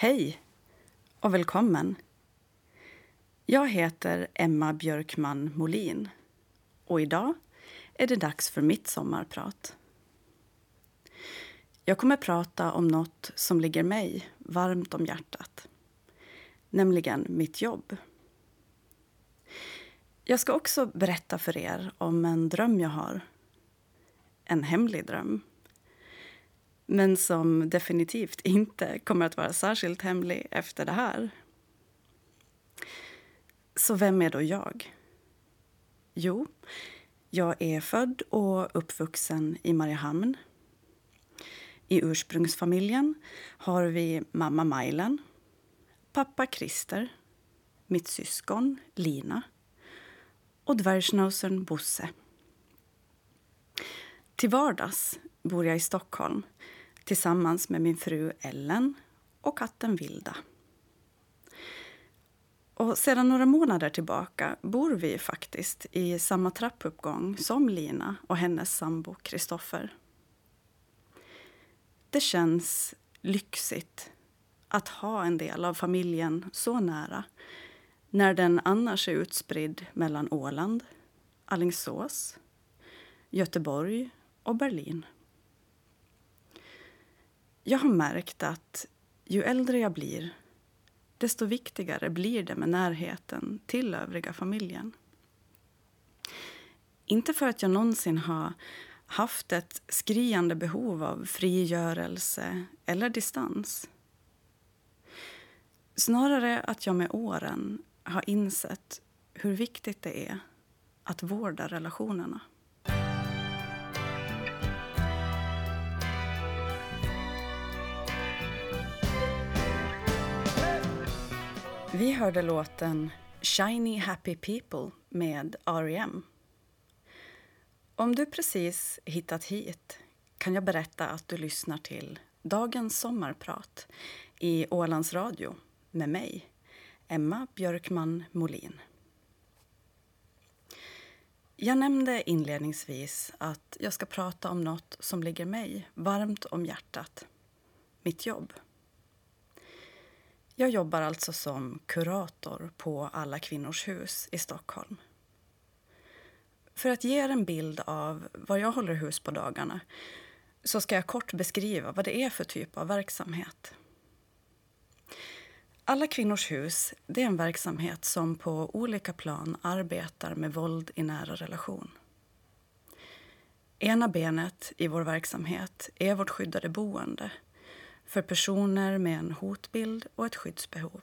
Hej och välkommen. Jag heter Emma Björkman Molin och idag är det dags för mitt sommarprat. Jag kommer prata om något som ligger mig varmt om hjärtat, nämligen mitt jobb. Jag ska också berätta för er om en dröm jag har. En hemlig dröm men som definitivt inte kommer att vara särskilt hemlig efter det här. Så vem är då jag? Jo, jag är född och uppvuxen i Mariehamn. I ursprungsfamiljen har vi mamma Majlen, pappa Christer, mitt syskon Lina och dvärgschnauzern Bosse. Till vardags bor jag i Stockholm tillsammans med min fru Ellen och katten Vilda. Och sedan några månader tillbaka bor vi faktiskt i samma trappuppgång som Lina och hennes sambo Kristoffer. Det känns lyxigt att ha en del av familjen så nära när den annars är utspridd mellan Åland, Alingsås, Göteborg och Berlin. Jag har märkt att ju äldre jag blir desto viktigare blir det med närheten till övriga familjen. Inte för att jag någonsin har haft ett skriande behov av frigörelse eller distans. Snarare att jag med åren har insett hur viktigt det är att vårda relationerna. Vi hörde låten Shiny Happy People med R.E.M. Om du precis hittat hit kan jag berätta att du lyssnar till dagens sommarprat i Ålands Radio med mig, Emma Björkman Molin. Jag nämnde inledningsvis att jag ska prata om något som ligger mig varmt om hjärtat. Mitt jobb. Jag jobbar alltså som kurator på Alla kvinnors hus i Stockholm. För att ge er en bild av var jag håller hus på dagarna så ska jag kort beskriva vad det är för typ av verksamhet. Alla kvinnors hus det är en verksamhet som på olika plan arbetar med våld i nära relation. Ena benet i vår verksamhet är vårt skyddade boende för personer med en hotbild och ett skyddsbehov.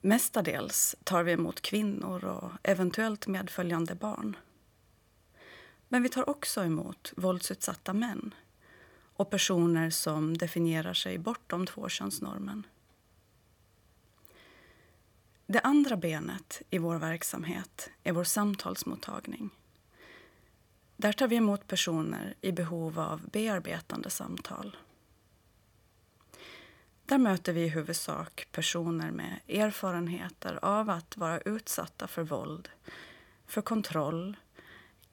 Mestadels tar vi emot kvinnor och eventuellt medföljande barn. Men vi tar också emot våldsutsatta män och personer som definierar sig bortom tvåkönsnormen. Det andra benet i vår verksamhet är vår samtalsmottagning där tar vi emot personer i behov av bearbetande samtal. Där möter vi i huvudsak personer med erfarenheter av att vara utsatta för våld, för kontroll,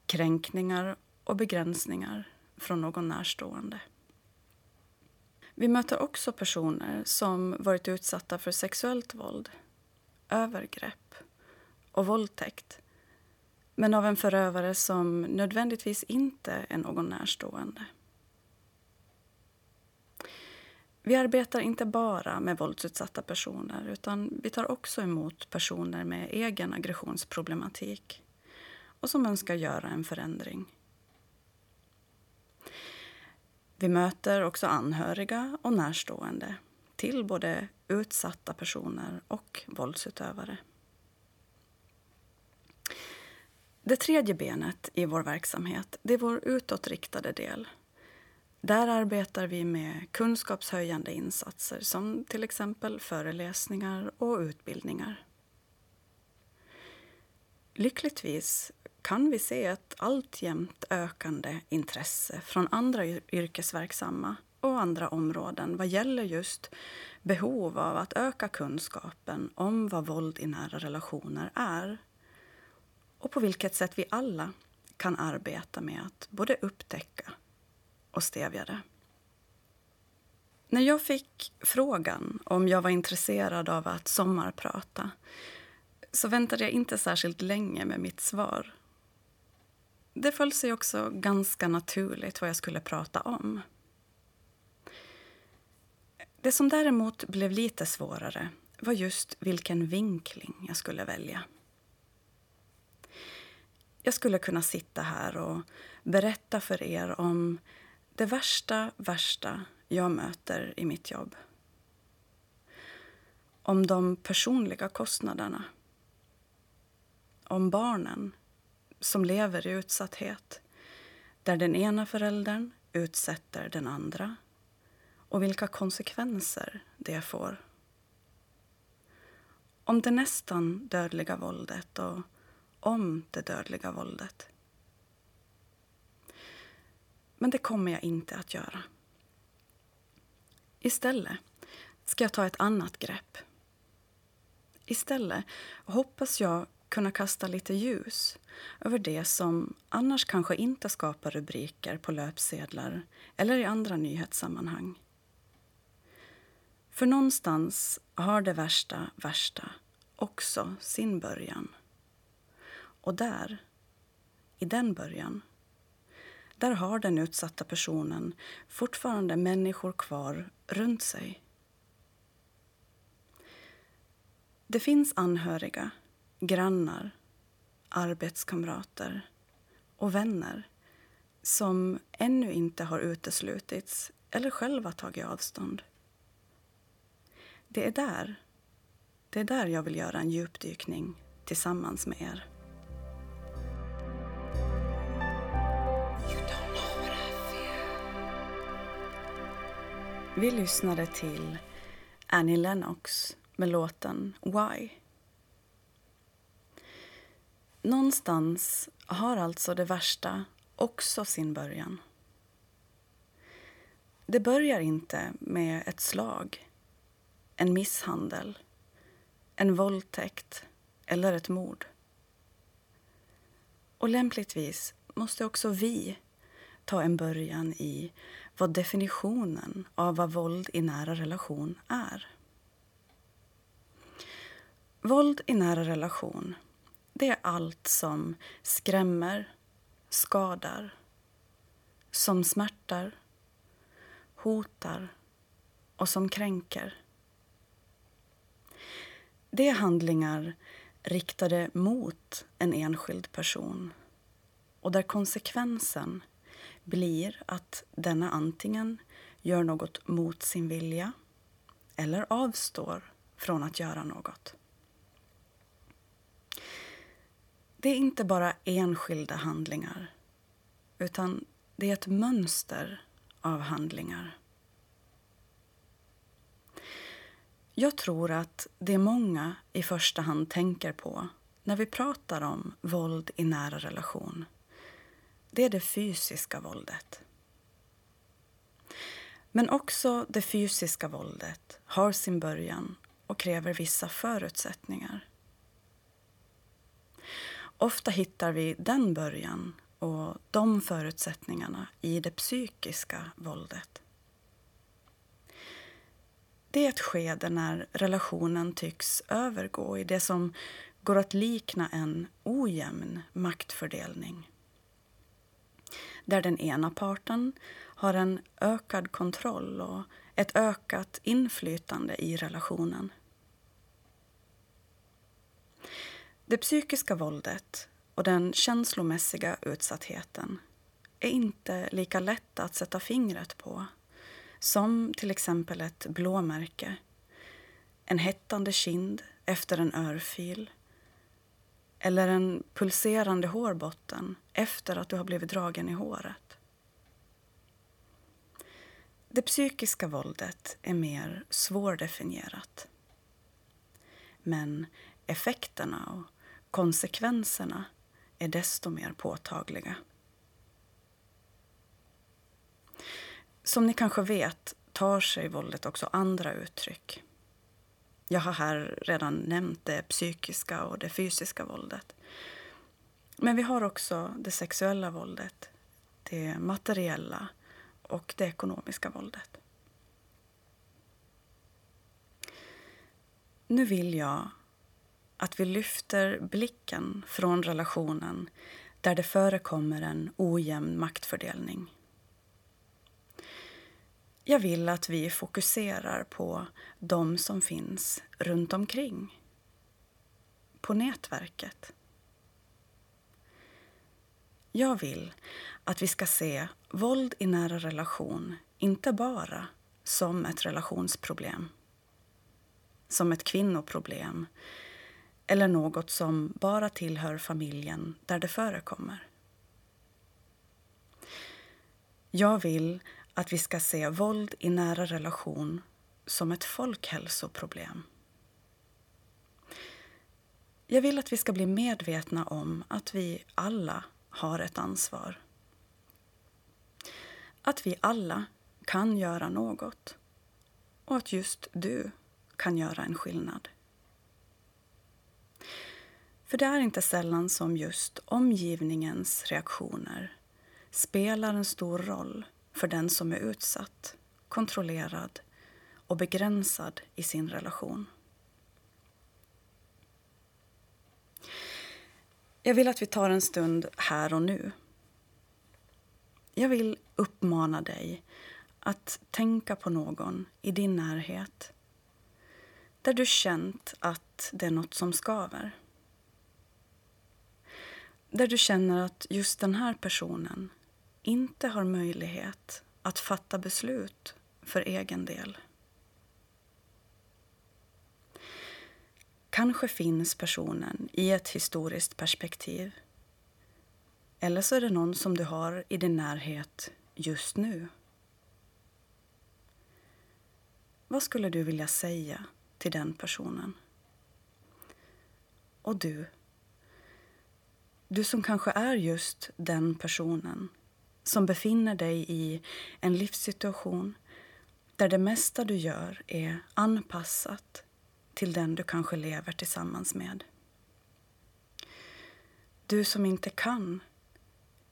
kränkningar och begränsningar från någon närstående. Vi möter också personer som varit utsatta för sexuellt våld, övergrepp och våldtäkt men av en förövare som nödvändigtvis inte är någon närstående. Vi arbetar inte bara med våldsutsatta personer utan vi tar också emot personer med egen aggressionsproblematik och som önskar göra en förändring. Vi möter också anhöriga och närstående till både utsatta personer och våldsutövare. Det tredje benet i vår verksamhet det är vår utåtriktade del. Där arbetar vi med kunskapshöjande insatser som till exempel föreläsningar och utbildningar. Lyckligtvis kan vi se ett alltjämt ökande intresse från andra yrkesverksamma och andra områden vad gäller just behov av att öka kunskapen om vad våld i nära relationer är och på vilket sätt vi alla kan arbeta med att både upptäcka och stävja det. När jag fick frågan om jag var intresserad av att sommarprata så väntade jag inte särskilt länge med mitt svar. Det föll sig också ganska naturligt vad jag skulle prata om. Det som däremot blev lite svårare var just vilken vinkling jag skulle välja. Jag skulle kunna sitta här och berätta för er om det värsta, värsta jag möter i mitt jobb. Om de personliga kostnaderna. Om barnen som lever i utsatthet där den ena föräldern utsätter den andra och vilka konsekvenser det får. Om det nästan dödliga våldet och om det dödliga våldet. Men det kommer jag inte att göra. Istället ska jag ta ett annat grepp. Istället hoppas jag kunna kasta lite ljus över det som annars kanske inte skapar rubriker på löpsedlar eller i andra nyhetssammanhang. För någonstans har det värsta, värsta också sin början. Och där, i den början, där har den utsatta personen fortfarande människor kvar runt sig. Det finns anhöriga, grannar, arbetskamrater och vänner som ännu inte har uteslutits eller själva tagit avstånd. Det är där, det är där jag vill göra en djupdykning tillsammans med er. Vi lyssnade till Annie Lennox med låten Why. Någonstans har alltså det värsta också sin början. Det börjar inte med ett slag, en misshandel, en våldtäkt eller ett mord. Och lämpligtvis måste också vi ta en början i vad definitionen av vad våld i nära relation är. Våld i nära relation, det är allt som skrämmer, skadar, som smärtar, hotar och som kränker. Det är handlingar riktade mot en enskild person och där konsekvensen blir att denna antingen gör något mot sin vilja eller avstår från att göra något. Det är inte bara enskilda handlingar utan det är ett mönster av handlingar. Jag tror att det många i första hand tänker på när vi pratar om våld i nära relation det är det fysiska våldet. Men också det fysiska våldet har sin början och kräver vissa förutsättningar. Ofta hittar vi den början och de förutsättningarna i det psykiska våldet. Det är ett skede när relationen tycks övergå i det som går att likna en ojämn maktfördelning där den ena parten har en ökad kontroll och ett ökat inflytande i relationen. Det psykiska våldet och den känslomässiga utsattheten är inte lika lätt att sätta fingret på som till exempel ett blåmärke, en hettande kind efter en örfil eller en pulserande hårbotten efter att du har blivit dragen i håret. Det psykiska våldet är mer svårdefinierat. Men effekterna och konsekvenserna är desto mer påtagliga. Som ni kanske vet tar sig våldet också andra uttryck. Jag har här redan nämnt det psykiska och det fysiska våldet. Men vi har också det sexuella våldet, det materiella och det ekonomiska våldet. Nu vill jag att vi lyfter blicken från relationen där det förekommer en ojämn maktfördelning jag vill att vi fokuserar på de som finns runt omkring. På nätverket. Jag vill att vi ska se våld i nära relation inte bara som ett relationsproblem, som ett kvinnoproblem eller något som bara tillhör familjen där det förekommer. Jag vill att vi ska se våld i nära relation som ett folkhälsoproblem. Jag vill att vi ska bli medvetna om att vi alla har ett ansvar. Att vi alla kan göra något och att just du kan göra en skillnad. För det är inte sällan som just omgivningens reaktioner spelar en stor roll för den som är utsatt, kontrollerad och begränsad i sin relation. Jag vill att vi tar en stund här och nu. Jag vill uppmana dig att tänka på någon i din närhet där du känt att det är något som skaver. Där du känner att just den här personen inte har möjlighet att fatta beslut för egen del. Kanske finns personen i ett historiskt perspektiv. Eller så är det någon som du har i din närhet just nu. Vad skulle du vilja säga till den personen? Och du, du som kanske är just den personen som befinner dig i en livssituation där det mesta du gör är anpassat till den du kanske lever tillsammans med. Du som inte kan,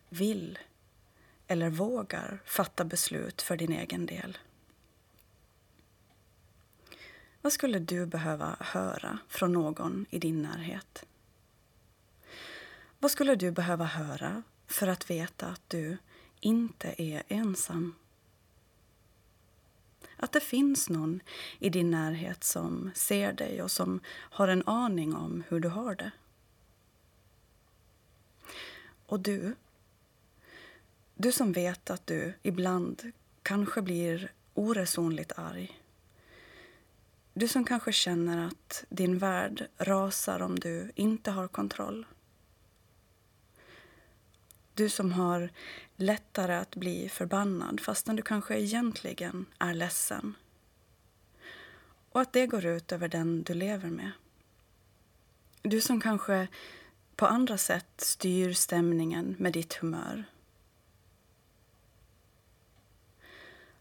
vill eller vågar fatta beslut för din egen del. Vad skulle du behöva höra från någon i din närhet? Vad skulle du behöva höra för att veta att du inte är ensam? Att det finns någon i din närhet som ser dig och som har en aning om hur du har det. Och du, du som vet att du ibland kanske blir oresonligt arg. Du som kanske känner att din värld rasar om du inte har kontroll. Du som har lättare att bli förbannad fastän du kanske egentligen är ledsen. Och att det går ut över den du lever med. Du som kanske på andra sätt styr stämningen med ditt humör.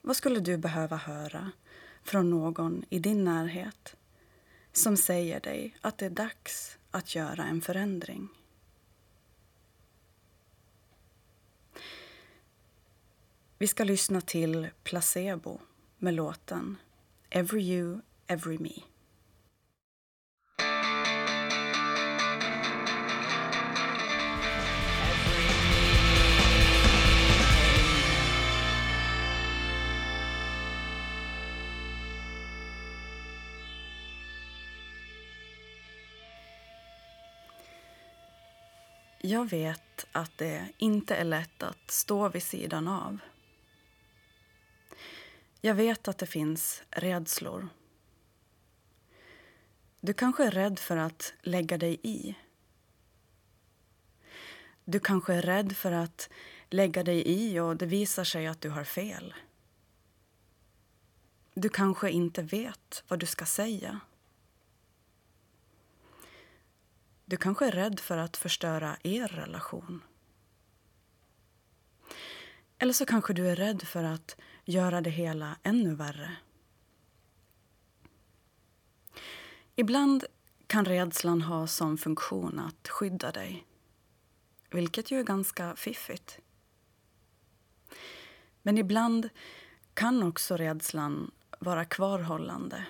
Vad skulle du behöva höra från någon i din närhet som säger dig att det är dags att göra en förändring? Vi ska lyssna till Placebo med låten Every You, Every Me. Jag vet att det inte är lätt att stå vid sidan av jag vet att det finns rädslor. Du kanske är rädd för att lägga dig i. Du kanske är rädd för att lägga dig i och det visar sig att du har fel. Du kanske inte vet vad du ska säga. Du kanske är rädd för att förstöra er relation. Eller så kanske du är rädd för att göra det hela ännu värre. Ibland kan rädslan ha som funktion att skydda dig. Vilket ju är ganska fiffigt. Men ibland kan också rädslan vara kvarhållande.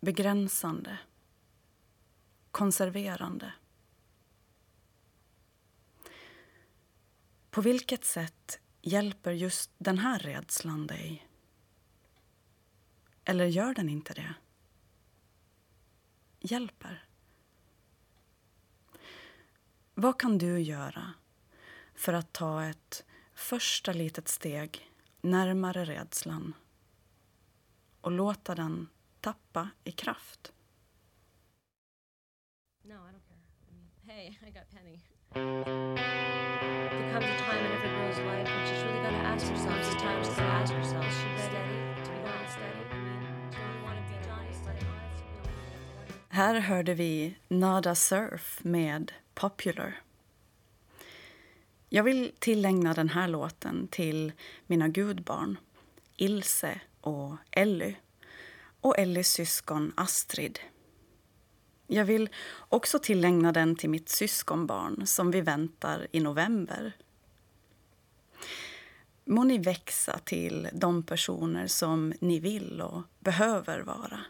begränsande, konserverande. På vilket sätt hjälper just den här rädslan dig? Eller gör den inte det? Hjälper? Vad kan du göra för att ta ett första litet steg närmare rädslan och låta den tappa i kraft? No, I don't care. I mean, hey, I got Penny. There comes a time in every girl's life ask herself. Sometimes to ask herself, should she steady? Do be not steady? I mean, do you want to be Johnny? Like, Här hörde vi Nada Surf med Popular. Jag vill tillägna den här låten till mina gudbarn Ilse och Elly och Ellys syskon Astrid. Jag vill också tillägna den till mitt syskonbarn som vi väntar i november. Må ni växa till de personer som ni vill och behöver vara.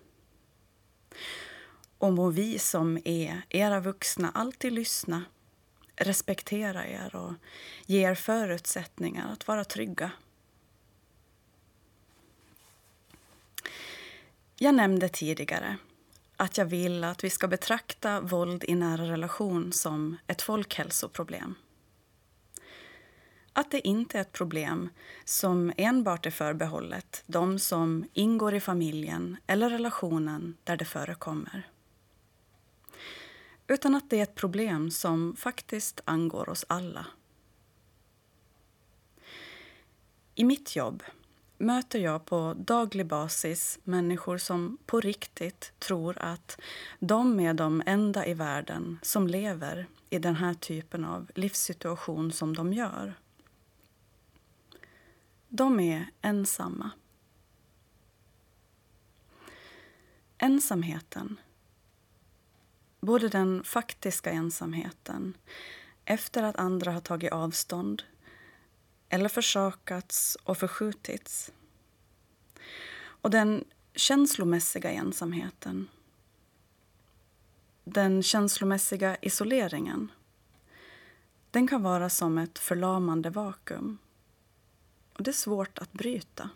Och må vi som är era vuxna alltid lyssna, respektera er och ge er förutsättningar att vara trygga. Jag nämnde tidigare att jag vill att vi ska betrakta våld i nära relation som ett folkhälsoproblem. Att det inte är ett problem som enbart är förbehållet de som ingår i familjen eller relationen där det förekommer. Utan att det är ett problem som faktiskt angår oss alla. I mitt jobb möter jag på daglig basis människor som på riktigt tror att de är de enda i världen som lever i den här typen av livssituation som de gör. De är ensamma. Ensamheten, både den faktiska ensamheten efter att andra har tagit avstånd eller försakats och förskjutits. Och den känslomässiga ensamheten. Den känslomässiga isoleringen. Den kan vara som ett förlamande vakuum. Och det är svårt att bryta.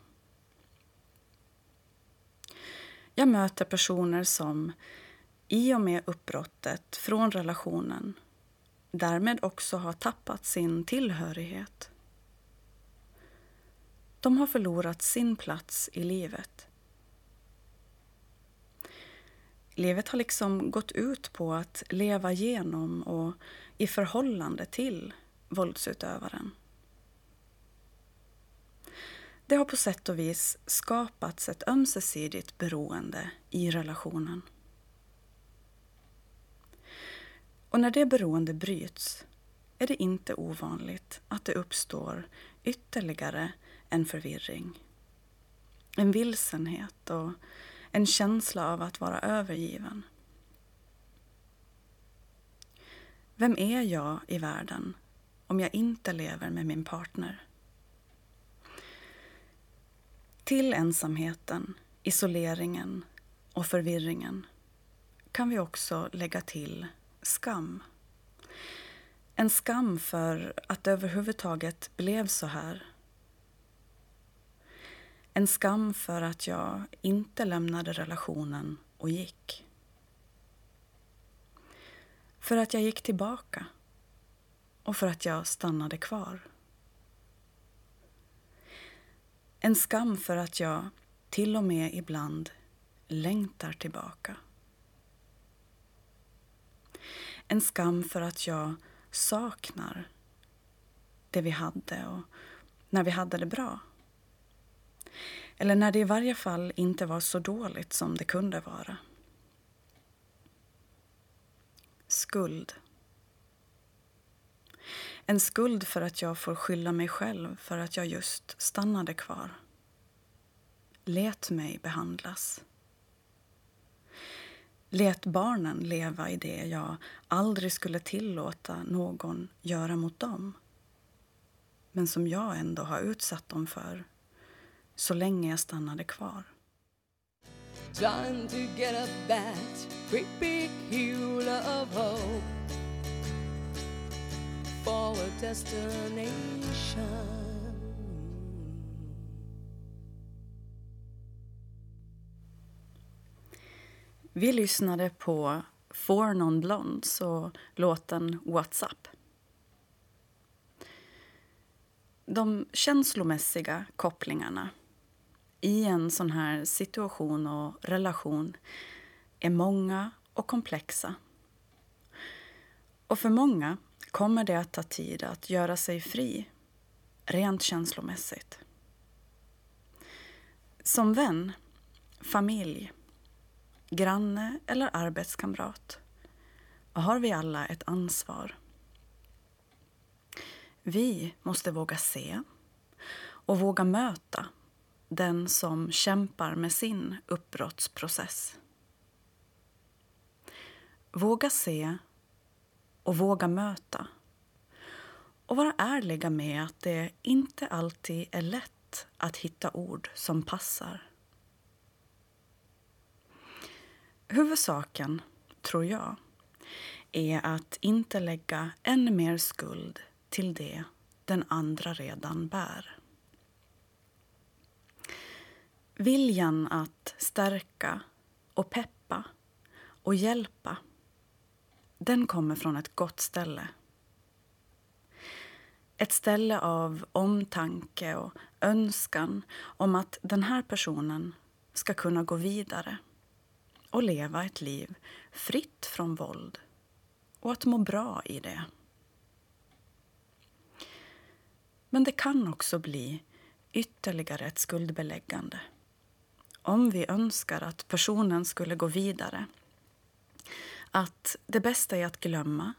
Jag möter personer som i och med uppbrottet från relationen därmed också har tappat sin tillhörighet de har förlorat sin plats i livet. Livet har liksom gått ut på att leva genom och i förhållande till våldsutövaren. Det har på sätt och vis skapats ett ömsesidigt beroende i relationen. Och när det beroende bryts är det inte ovanligt att det uppstår ytterligare en förvirring. En vilsenhet och en känsla av att vara övergiven. Vem är jag i världen om jag inte lever med min partner? Till ensamheten, isoleringen och förvirringen kan vi också lägga till skam. En skam för att det överhuvudtaget blev så här en skam för att jag inte lämnade relationen och gick. För att jag gick tillbaka och för att jag stannade kvar. En skam för att jag till och med ibland längtar tillbaka. En skam för att jag saknar det vi hade och när vi hade det bra. Eller när det i varje fall inte var så dåligt som det kunde vara. Skuld. En skuld för att jag får skylla mig själv för att jag just stannade kvar. Lät mig behandlas. Lät barnen leva i det jag aldrig skulle tillåta någon göra mot dem men som jag ändå har utsatt dem för så länge jag stannade kvar. trying to get up that great big hill of hope for a destination. Vi lyssnade på Four Non Blondes och låten What's Up. De känslomässiga kopplingarna i en sån här situation och relation är många och komplexa. Och för många kommer det att ta tid att göra sig fri, rent känslomässigt. Som vän, familj, granne eller arbetskamrat har vi alla ett ansvar. Vi måste våga se och våga möta den som kämpar med sin uppbrottsprocess. Våga se och våga möta. Och vara ärliga med att det inte alltid är lätt att hitta ord som passar. Huvudsaken, tror jag, är att inte lägga än mer skuld till det den andra redan bär. Viljan att stärka och peppa och hjälpa den kommer från ett gott ställe. Ett ställe av omtanke och önskan om att den här personen ska kunna gå vidare och leva ett liv fritt från våld och att må bra i det. Men det kan också bli ytterligare ett skuldbeläggande om vi önskar att personen skulle gå vidare. Att det bästa är att glömma.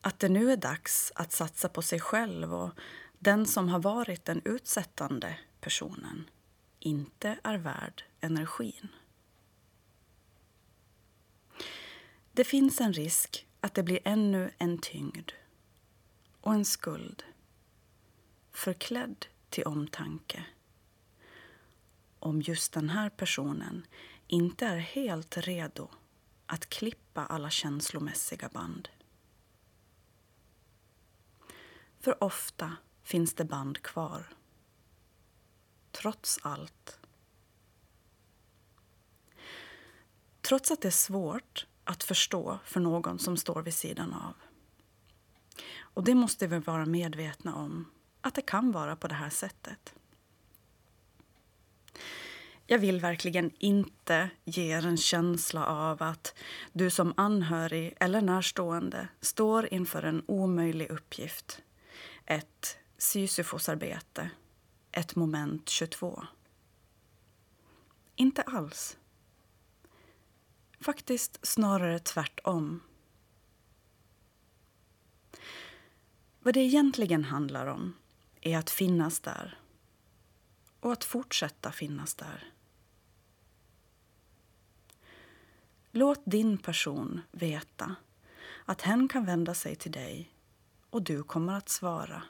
Att det nu är dags att satsa på sig själv och den som har varit den utsättande personen inte är värd energin. Det finns en risk att det blir ännu en tyngd och en skuld förklädd till omtanke om just den här personen inte är helt redo att klippa alla känslomässiga band. För ofta finns det band kvar. Trots allt. Trots att det är svårt att förstå för någon som står vid sidan av. Och det måste vi vara medvetna om, att det kan vara på det här sättet. Jag vill verkligen inte ge er en känsla av att du som anhörig eller närstående står inför en omöjlig uppgift. Ett Sisyfosarbete, ett moment 22. Inte alls. Faktiskt snarare tvärtom. Vad det egentligen handlar om är att finnas där och att fortsätta finnas där. Låt din person veta att hen kan vända sig till dig och du kommer att svara.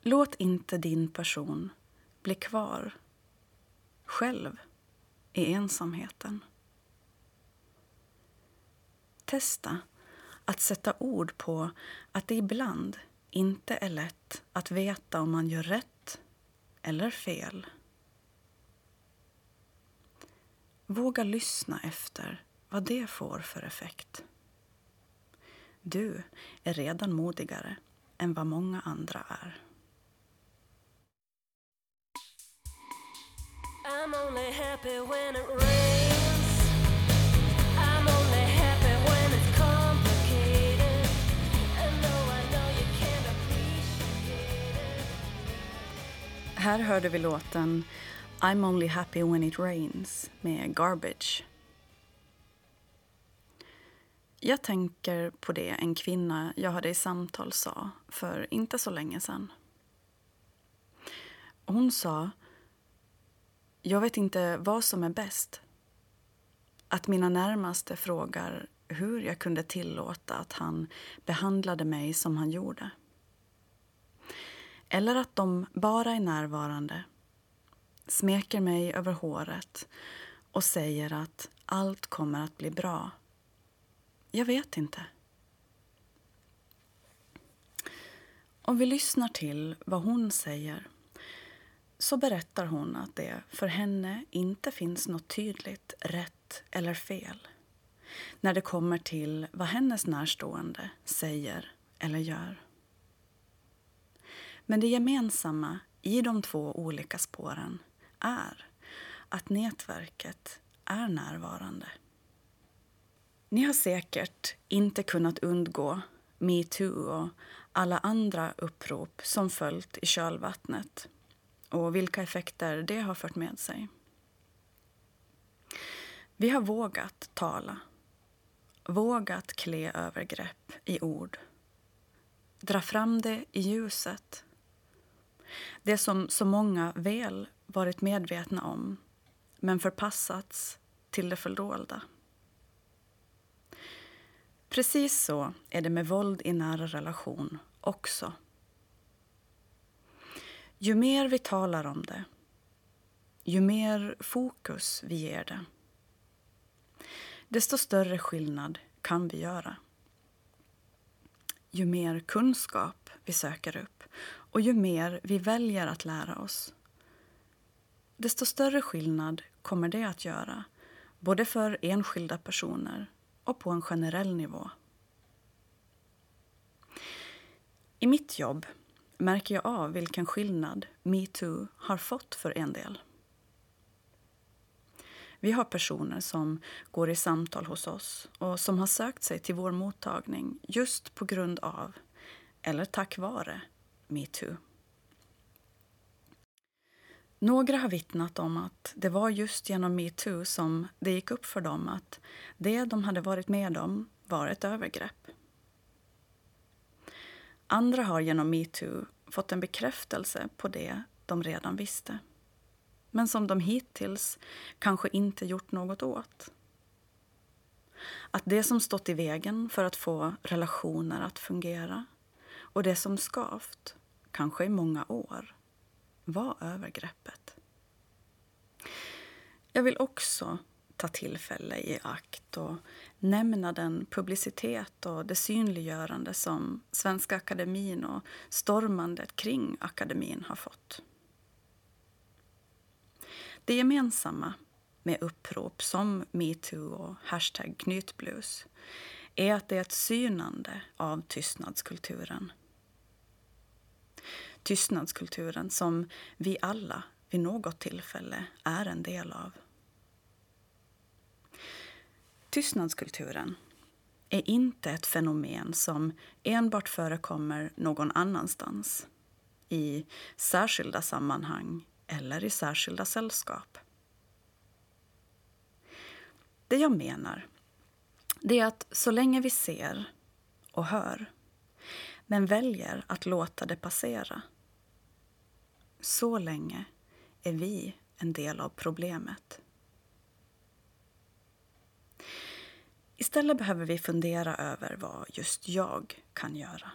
Låt inte din person bli kvar själv i ensamheten. Testa att sätta ord på att det ibland inte är lätt att veta om man gör rätt eller fel. Våga lyssna efter vad det får för effekt. Du är redan modigare än vad många andra är. Här hörde vi låten I'm only happy when it rains med Garbage. Jag tänker på det en kvinna jag hade i samtal sa för inte så länge sedan. Hon sa jag vet inte vad som är bäst. Att mina närmaste frågar hur jag kunde tillåta att han behandlade mig som han gjorde. Eller att de bara är närvarande smeker mig över håret och säger att allt kommer att bli bra. Jag vet inte. Om vi lyssnar till vad hon säger så berättar hon att det för henne inte finns något tydligt rätt eller fel när det kommer till vad hennes närstående säger eller gör. Men det gemensamma i de två olika spåren är att nätverket är närvarande. Ni har säkert inte kunnat undgå metoo och alla andra upprop som följt i kölvattnet och vilka effekter det har fört med sig. Vi har vågat tala, vågat klä övergrepp i ord, dra fram det i ljuset. Det som så många väl varit medvetna om men förpassats till det fördolda. Precis så är det med våld i nära relation också. Ju mer vi talar om det, ju mer fokus vi ger det desto större skillnad kan vi göra. Ju mer kunskap vi söker upp och ju mer vi väljer att lära oss desto större skillnad kommer det att göra både för enskilda personer och på en generell nivå. I mitt jobb märker jag av vilken skillnad metoo har fått för en del. Vi har personer som går i samtal hos oss och som har sökt sig till vår mottagning just på grund av, eller tack vare, metoo. Några har vittnat om att det var just genom metoo som det gick upp för dem att det de hade varit med om var ett övergrepp. Andra har genom metoo fått en bekräftelse på det de redan visste men som de hittills kanske inte gjort något åt. Att det som stått i vägen för att få relationer att fungera och det som skavt, kanske i många år, var övergreppet. Jag vill också ta tillfälle i akt och nämna den publicitet och det synliggörande som Svenska Akademin och stormandet kring akademin har fått. Det gemensamma med upprop som metoo och hashtag knytblus är att det är ett synande av tystnadskulturen. Tystnadskulturen som vi alla vid något tillfälle är en del av. Tystnadskulturen är inte ett fenomen som enbart förekommer någon annanstans i särskilda sammanhang eller i särskilda sällskap. Det jag menar det är att så länge vi ser och hör men väljer att låta det passera så länge är vi en del av problemet. Istället behöver vi fundera över vad just jag kan göra.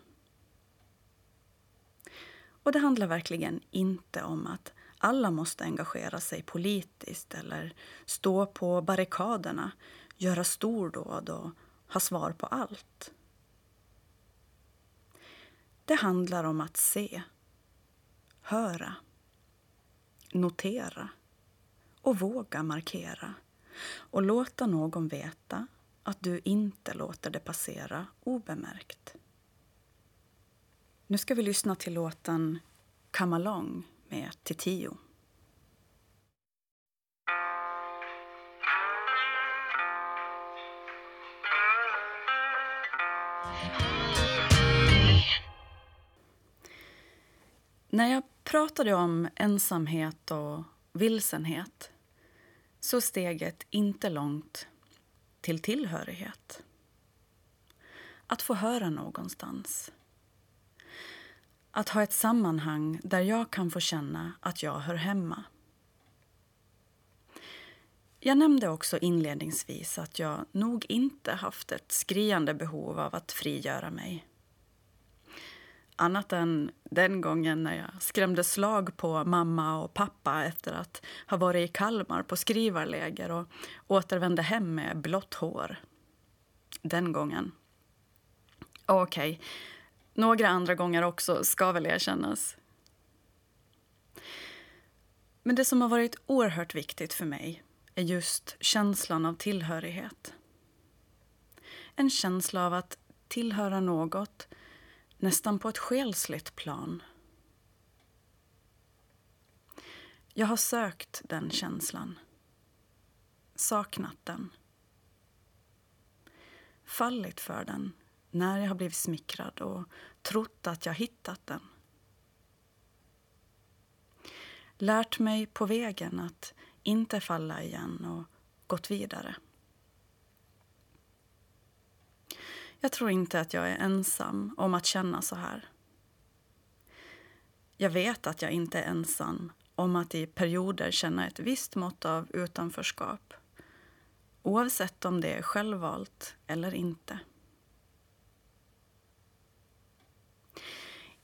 Och det handlar verkligen inte om att alla måste engagera sig politiskt eller stå på barrikaderna, göra stordåd och ha svar på allt. Det handlar om att se, höra, notera och våga markera och låta någon veta att du inte låter det passera obemärkt. Nu ska vi lyssna till låten Come along med Titio. När jag pratade om ensamhet och vilsenhet så steget inte långt till tillhörighet. Att få höra någonstans att ha ett sammanhang där jag kan få känna att jag hör hemma. Jag nämnde också inledningsvis att jag nog inte haft ett skriande behov av att frigöra mig. Annat än den gången när jag skrämde slag på mamma och pappa efter att ha varit i Kalmar på skrivarläger och återvände hem med blått hår. Den gången. Okej, okay. några andra gånger också, ska väl erkännas. Men det som har varit oerhört viktigt för mig är just känslan av tillhörighet. En känsla av att tillhöra något nästan på ett själsligt plan. Jag har sökt den känslan. Saknat den. Fallit för den när jag har blivit smickrad och trott att jag hittat den. Lärt mig på vägen att inte falla igen och gått vidare. Jag tror inte att jag är ensam om att känna så här. Jag vet att jag inte är ensam om att i perioder känna ett visst mått av utanförskap oavsett om det är självvalt eller inte.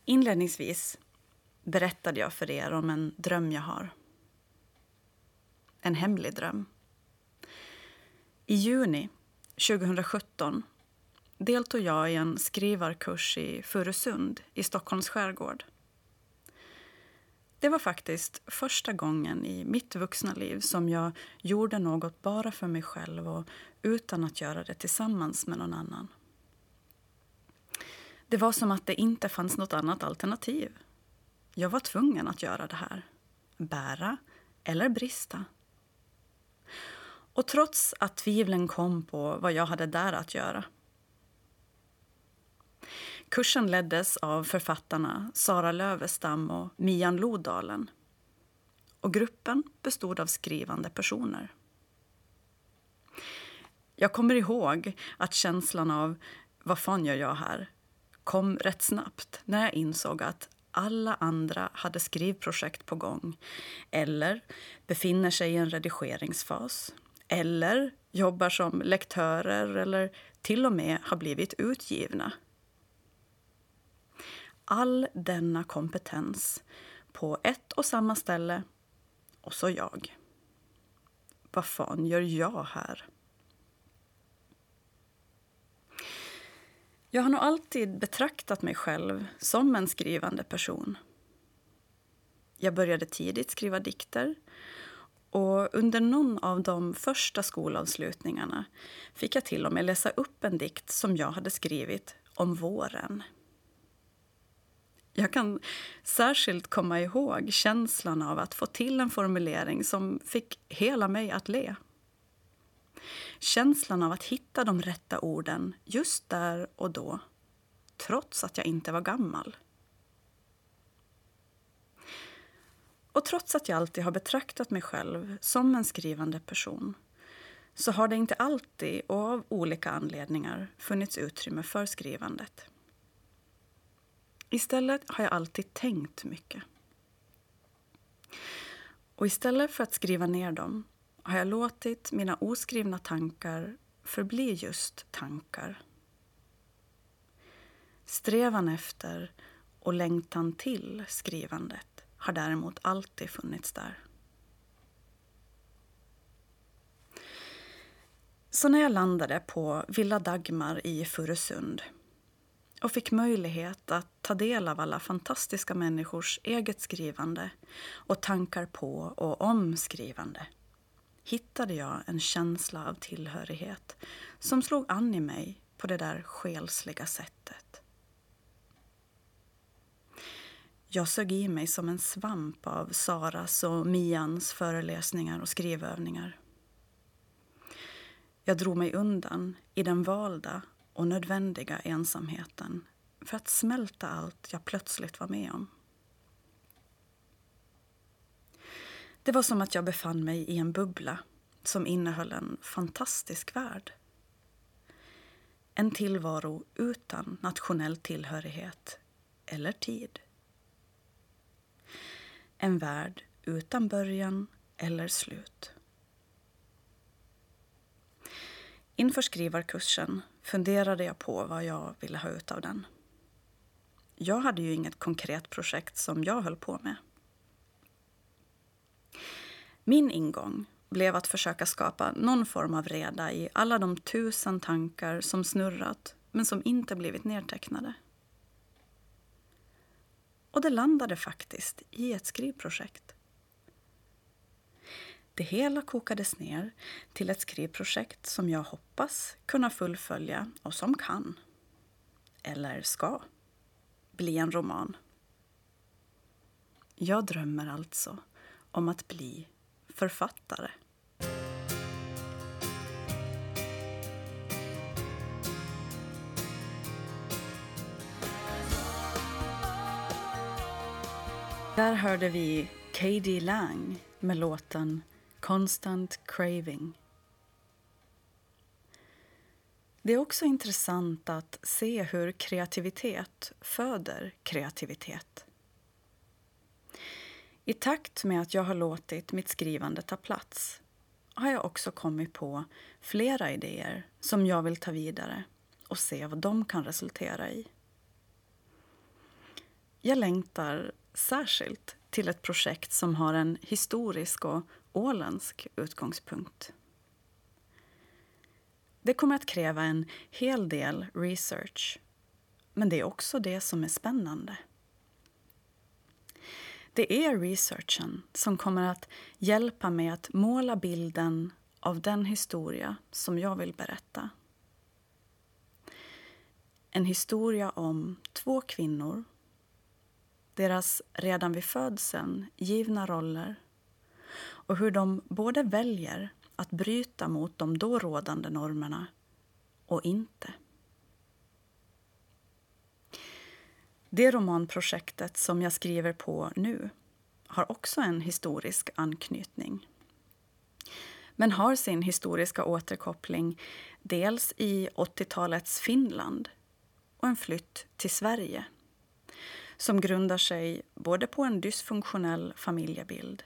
Inledningsvis berättade jag för er om en dröm jag har. En hemlig dröm. I juni 2017 deltog jag i en skrivarkurs i Furusund i Stockholms skärgård. Det var faktiskt första gången i mitt vuxna liv som jag gjorde något bara för mig själv och utan att göra det tillsammans med någon annan. Det var som att det inte fanns något annat alternativ. Jag var tvungen att göra det här. Bära eller brista. Och trots att tvivlen kom på vad jag hade där att göra Kursen leddes av författarna Sara Lövestam och Mian Lodalen. Och gruppen bestod av skrivande personer. Jag kommer ihåg att känslan av vad fan gör jag här kom rätt snabbt när jag insåg att alla andra hade skrivprojekt på gång eller befinner sig i en redigeringsfas eller jobbar som lektörer eller till och med har blivit utgivna all denna kompetens på ett och samma ställe och så jag. Vad fan gör jag här? Jag har nog alltid betraktat mig själv som en skrivande person. Jag började tidigt skriva dikter och under någon av de första skolavslutningarna fick jag till och med läsa upp en dikt som jag hade skrivit om våren. Jag kan särskilt komma ihåg känslan av att få till en formulering som fick hela mig att le. Känslan av att hitta de rätta orden just där och då, trots att jag inte var gammal. Och trots att jag alltid har betraktat mig själv som en skrivande person så har det inte alltid och av olika anledningar funnits utrymme för skrivandet. Istället har jag alltid tänkt mycket. Och istället för att skriva ner dem har jag låtit mina oskrivna tankar förbli just tankar. Strävan efter och längtan till skrivandet har däremot alltid funnits där. Så när jag landade på Villa Dagmar i Furusund och fick möjlighet att ta del av alla fantastiska människors eget skrivande och tankar på och om skrivande hittade jag en känsla av tillhörighet som slog an i mig på det där själsliga sättet. Jag sög i mig som en svamp av Saras och Mians föreläsningar och skrivövningar. Jag drog mig undan i den valda och nödvändiga ensamheten för att smälta allt jag plötsligt var med om. Det var som att jag befann mig i en bubbla som innehöll en fantastisk värld. En tillvaro utan nationell tillhörighet eller tid. En värld utan början eller slut. Inför skrivarkursen funderade jag på vad jag ville ha ut av den. jag hade ju inget konkret projekt som jag höll på med. Min ingång blev att försöka skapa någon form av reda i alla de tusen tankar som snurrat men som inte blivit nedtecknade. Och det landade faktiskt i ett skrivprojekt. Det hela kokades ner till ett skrivprojekt som jag hoppas kunna fullfölja och som kan, eller ska, bli en roman. Jag drömmer alltså om att bli författare. Där hörde vi Katie Lang med låten Constant Craving. Det är också intressant att se hur kreativitet föder kreativitet. I takt med att jag har låtit mitt skrivande ta plats har jag också kommit på flera idéer som jag vill ta vidare och se vad de kan resultera i. Jag längtar särskilt till ett projekt som har en historisk och åländsk utgångspunkt. Det kommer att kräva en hel del research, men det är också det som är spännande. Det är researchen som kommer att hjälpa mig att måla bilden av den historia som jag vill berätta. En historia om två kvinnor, deras redan vid födseln givna roller och hur de både väljer att bryta mot de då rådande normerna och inte. Det romanprojektet som jag skriver på nu har också en historisk anknytning men har sin historiska återkoppling dels i 80-talets Finland och en flytt till Sverige som grundar sig både på en dysfunktionell familjebild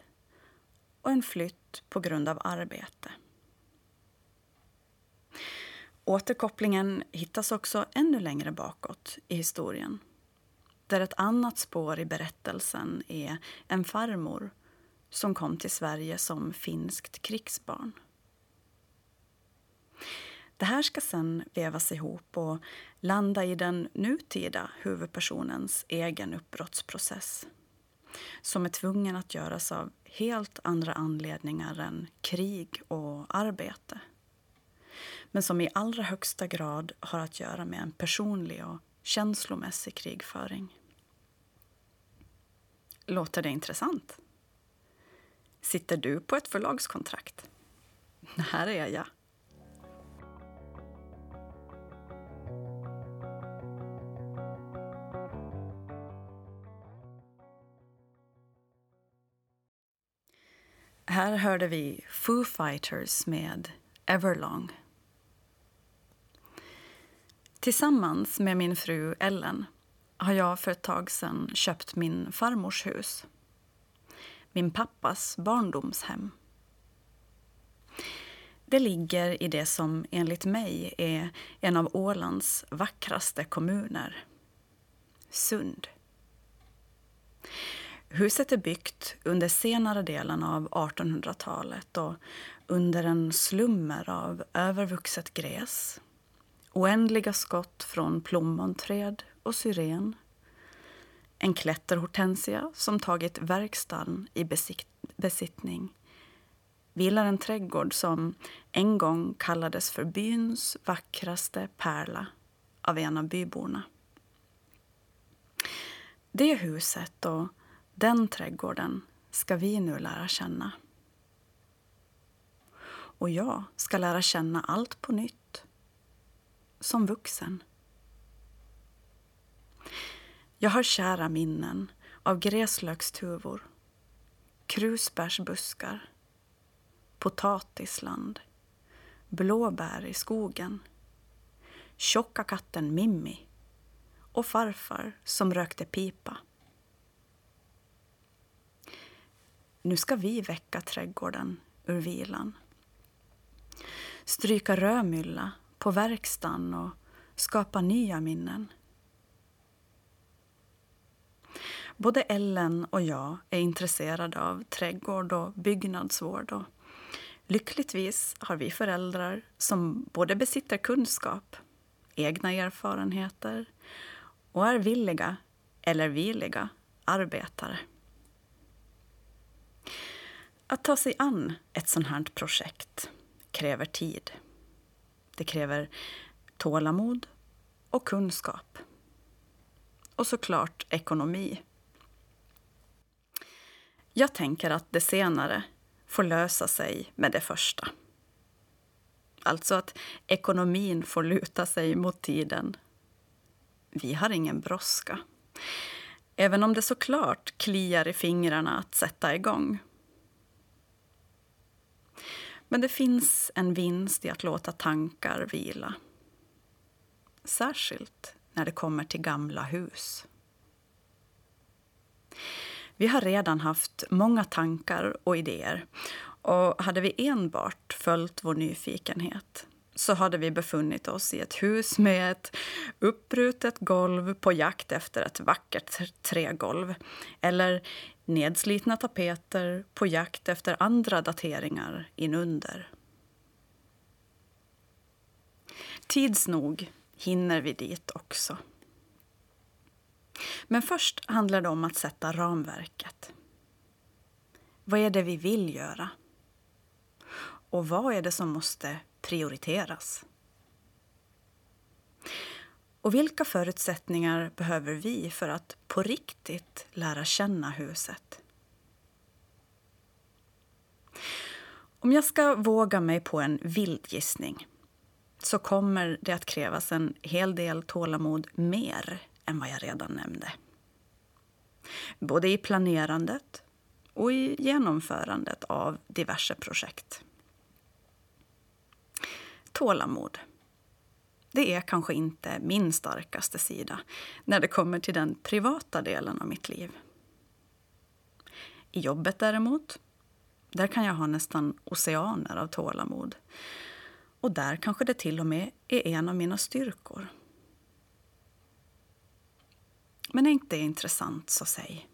och en flytt på grund av arbete. Återkopplingen hittas också ännu längre bakåt i historien där ett annat spår i berättelsen är en farmor som kom till Sverige som finskt krigsbarn. Det här ska sen vävas ihop och landa i den nutida huvudpersonens egen uppbrottsprocess som är tvungen att göras av helt andra anledningar än krig och arbete men som i allra högsta grad har att göra med en personlig och känslomässig krigföring. Låter det intressant? Sitter du på ett förlagskontrakt? Här är jag. Här hörde vi Foo Fighters med Everlong. Tillsammans med min fru Ellen har jag för ett tag sedan köpt min farmors hus. Min pappas barndomshem. Det ligger i det som enligt mig är en av Ålands vackraste kommuner. Sund. Huset är byggt under senare delen av 1800-talet och under en slummer av övervuxet gräs oändliga skott från plommonträd och syren en klätterhortensia som tagit verkstaden i besittning vilar en trädgård som en gång kallades för byns vackraste pärla av en av byborna. Det huset och den trädgården ska vi nu lära känna. Och jag ska lära känna allt på nytt. Som vuxen. Jag har kära minnen av gräslökstuvor, krusbärsbuskar, potatisland, blåbär i skogen, tjocka katten Mimmi och farfar som rökte pipa. Nu ska vi väcka trädgården ur vilan. Stryka rödmylla på verkstaden och skapa nya minnen. Både Ellen och jag är intresserade av trädgård och byggnadsvård. Och lyckligtvis har vi föräldrar som både besitter kunskap, egna erfarenheter och är villiga, eller villiga, arbetare. Att ta sig an ett sånt här projekt kräver tid. Det kräver tålamod och kunskap. Och såklart ekonomi. Jag tänker att det senare får lösa sig med det första. Alltså att ekonomin får luta sig mot tiden. Vi har ingen brådska. Även om det såklart kliar i fingrarna att sätta igång. Men det finns en vinst i att låta tankar vila. Särskilt när det kommer till gamla hus. Vi har redan haft många tankar och idéer och hade vi enbart följt vår nyfikenhet så hade vi befunnit oss i ett hus med ett uppbrutet golv på jakt efter ett vackert trägolv eller nedslitna tapeter på jakt efter andra dateringar inunder. Tids nog hinner vi dit också. Men först handlar det om att sätta ramverket. Vad är det vi vill göra? Och vad är det som måste prioriteras? Och vilka förutsättningar behöver vi för att på riktigt lära känna huset? Om jag ska våga mig på en vild gissning så kommer det att krävas en hel del tålamod mer än vad jag redan nämnde. Både i planerandet och i genomförandet av diverse projekt. Tålamod. Det är kanske inte min starkaste sida när det kommer till den privata delen av mitt liv. I jobbet däremot, där kan jag ha nästan oceaner av tålamod. Och där kanske det till och med är en av mina styrkor. Men är inte det intressant, så säg.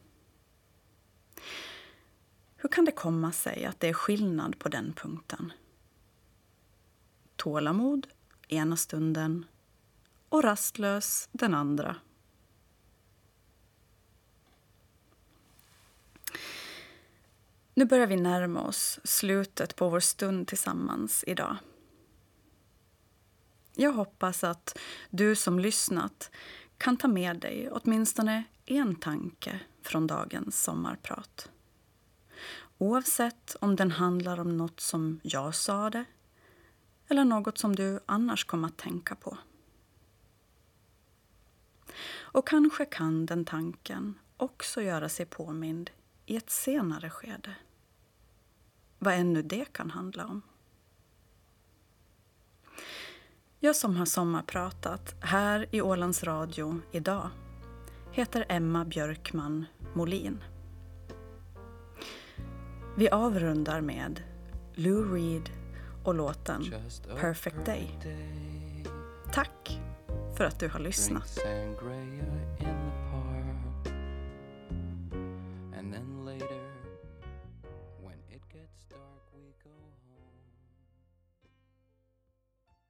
Hur kan det komma sig att det är skillnad på den punkten? Tålamod ena stunden och rastlös den andra. Nu börjar vi närma oss slutet på vår stund tillsammans idag. Jag hoppas att du som lyssnat kan ta med dig åtminstone en tanke från dagens sommarprat. Oavsett om den handlar om något som jag sade eller något som du annars kom att tänka på. Och kanske kan den tanken också göra sig påmind i ett senare skede. Vad ännu det kan handla om. Jag som har sommarpratat här i Ålands Radio idag heter Emma Björkman Molin. Vi avrundar med Lou Reed och låten Perfect Day. Tack för att du har lyssnat.